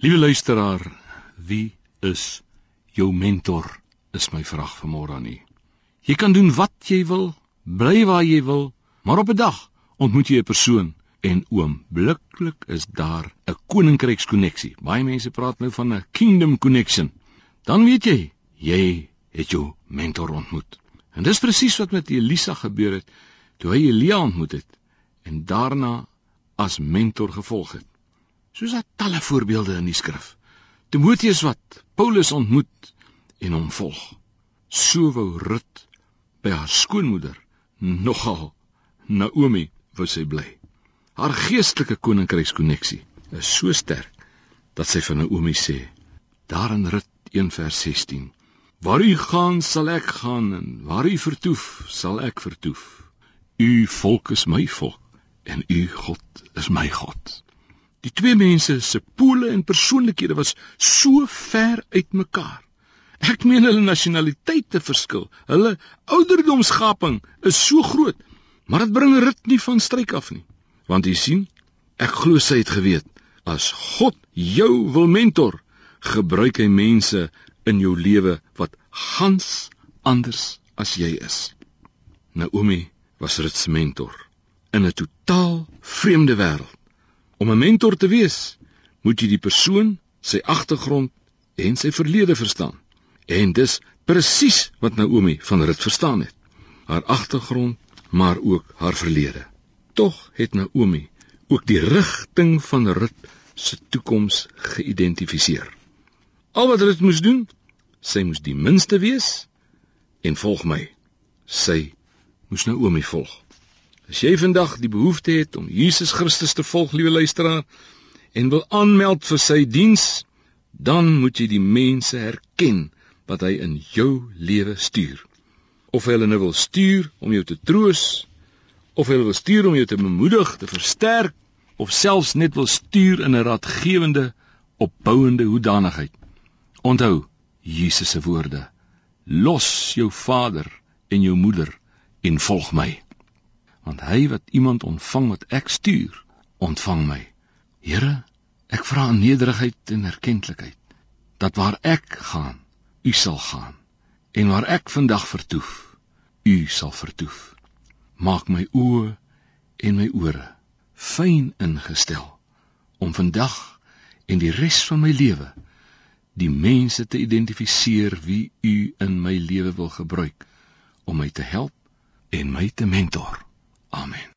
Liewe luisteraar, wie is jou mentor? Is my vraag vanmôre aan u. Jy kan doen wat jy wil, bly waar jy wil, maar op 'n dag ontmoet jy 'n persoon en oombliklik is daar 'n koninkrykskonneksie. Baie mense praat nou van 'n kingdom connection. Dan weet jy, jy het jou mentor ontmoet. En dis presies wat met Elisa gebeur het toe hy Elia ontmoet het en daarna as mentor gevolg het. Soos daar talle voorbeelde in die skrif. Timoteus wat Paulus ontmoet en hom volg. So wou Rut by haar skoonmoeder nogal Naomi wou sy bly. Haar geestelike koninkrykskonneksie is so sterk dat sy vir Naomi sê: Daar in Rut 1:16 Waar u gaan sal ek gaan en waar u vertoef sal ek vertoef. U volk is my volk en u God is my God. Die twee mense se pole en persoonlikhede was so ver uitmekaar. Ek meen hulle nasionaliteite verskil. Hulle ouderdomsgaping is so groot, maar dit bring rit nie van stryk af nie. Want jy sien, ek glo sy het geweet as God jou wil mentor, gebruik hy mense in jou lewe wat gans anders as jy is. Naomi was Rut se mentor in 'n totaal vreemde wêreld. Om 'n mentor te wees, moet jy die persoon, sy agtergrond en sy verlede verstaan. En dis presies wat Naomi van Rut verstaan het. Haar agtergrond, maar ook haar verlede. Tog het Naomi ook die rigting van Rut se toekoms geïdentifiseer. Al wat Rut moes doen, sy moes die minste wees en volg my. Sy moes Naomi volg. As jy vandag die behoefte het om Jesus Christus te volg, liewe luisteraar, en wil aanmeld vir sy diens, dan moet jy die mense herken wat hy in jou lewe stuur. Of hy hulle nou wil stuur om jou te troos, of hy wil stuur om jou te bemoedig, te versterk, of selfs net wil stuur in 'n raadgewende, opbouende hoedanigheid. Onthou Jesus se woorde: Los jou vader en jou moeder en volg my want hy wat iemand ontvang wat ek stuur, ontvang my. Here, ek vra in nederigheid en erkenklikheid dat waar ek gaan, u sal gaan en waar ek vandag vertoef, u sal vertoef. Maak my oë en my ore fyn ingestel om vandag en die res van my lewe die mense te identifiseer wie u in my lewe wil gebruik om my te help en my te mentor. Amen.